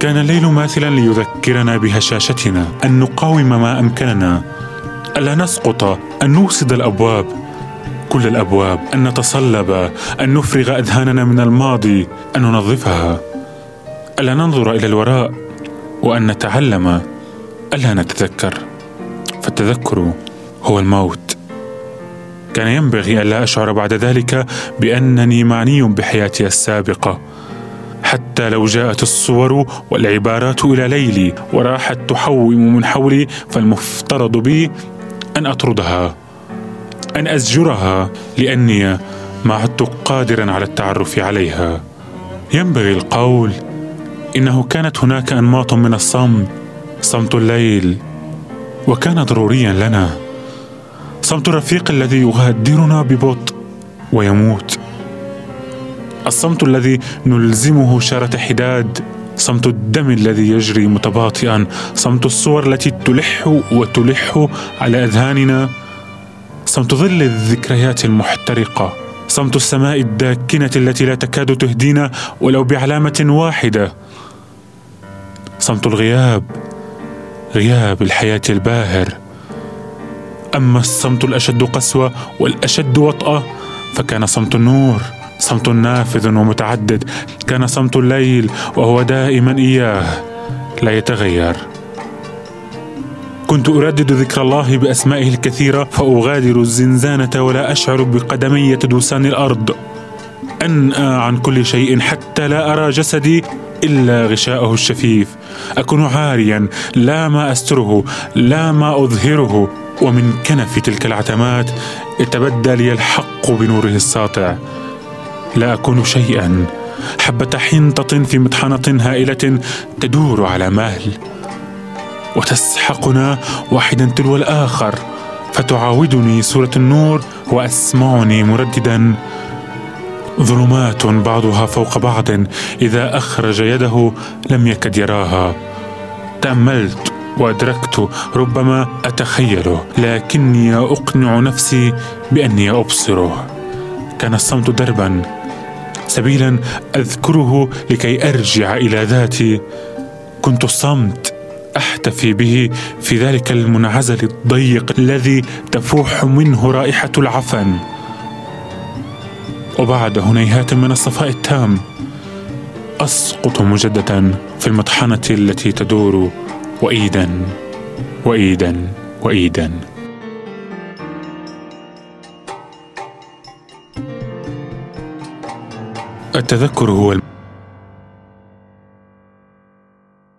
كان الليل ماثلا ليذكرنا بهشاشتنا أن نقاوم ما أمكننا. ألا نسقط؟ أن نوصد الأبواب. كل الأبواب أن نتصلب أن نفرغ أذهاننا من الماضي أن ننظفها. ألا ننظر إلى الوراء وأن نتعلم. ألا نتذكر. فالتذكر هو الموت. كان ينبغي ألا أشعر بعد ذلك بأنني معني بحياتي السابقة. حتى لو جاءت الصور والعبارات إلى ليلي وراحت تحوم من حولي فالمفترض بي أن أطردها أن أزجرها لأني ما عدت قادرا على التعرف عليها. ينبغي القول إنه كانت هناك أنماط من الصمت صمت الليل وكان ضروريا لنا. صمت الرفيق الذي يغادرنا ببطء ويموت. الصمت الذي نلزمه شارة حداد صمت الدم الذي يجري متباطئا صمت الصور التي تلح وتلح على أذهاننا صمت ظل الذكريات المحترقة صمت السماء الداكنة التي لا تكاد تهدينا ولو بعلامة واحدة صمت الغياب غياب الحياة الباهر. أما الصمت الأشد قسوة والأشد وطأة فكان صمت النور. صمت نافذ ومتعدد. كان صمت الليل وهو دائما إياه. لا يتغير. كنت أردد ذكر الله بأسمائه الكثيرة فأغادر الزنزانة ولا أشعر بقدمي تدوسان الأرض. أنأى عن كل شيء حتى لا أرى جسدي إلا غشاءه الشفيف. أكون عاريا لا ما أستره لا ما أظهره. ومن كنف تلك العتمات يتبدى لي الحق بنوره الساطع. لا أكون شيئا. حبة حنطه في مطحنة هائلة تدور على مهل وتسحقنا واحدا تلو الآخر فتعاودني صوره النور وأسمعني مرددا. ظلمات بعضها فوق بعض إذا أخرج يده لم يكد يراها. تأملت وأدركت ربما اتخيله لكني أقنع نفسي بأني ابصره كان الصمت دربا. سبيلا أذكره لكي أرجع إلى ذاتي. كنت الصمت أحتفي به في ذلك المنعزل الضيق الذي تفوح منه رائحة العفن. وبعد هنيهات من الصفاء التام أسقط مجددا في المطحنة التي تدور وايدا وايدا وايدا. التذكر هو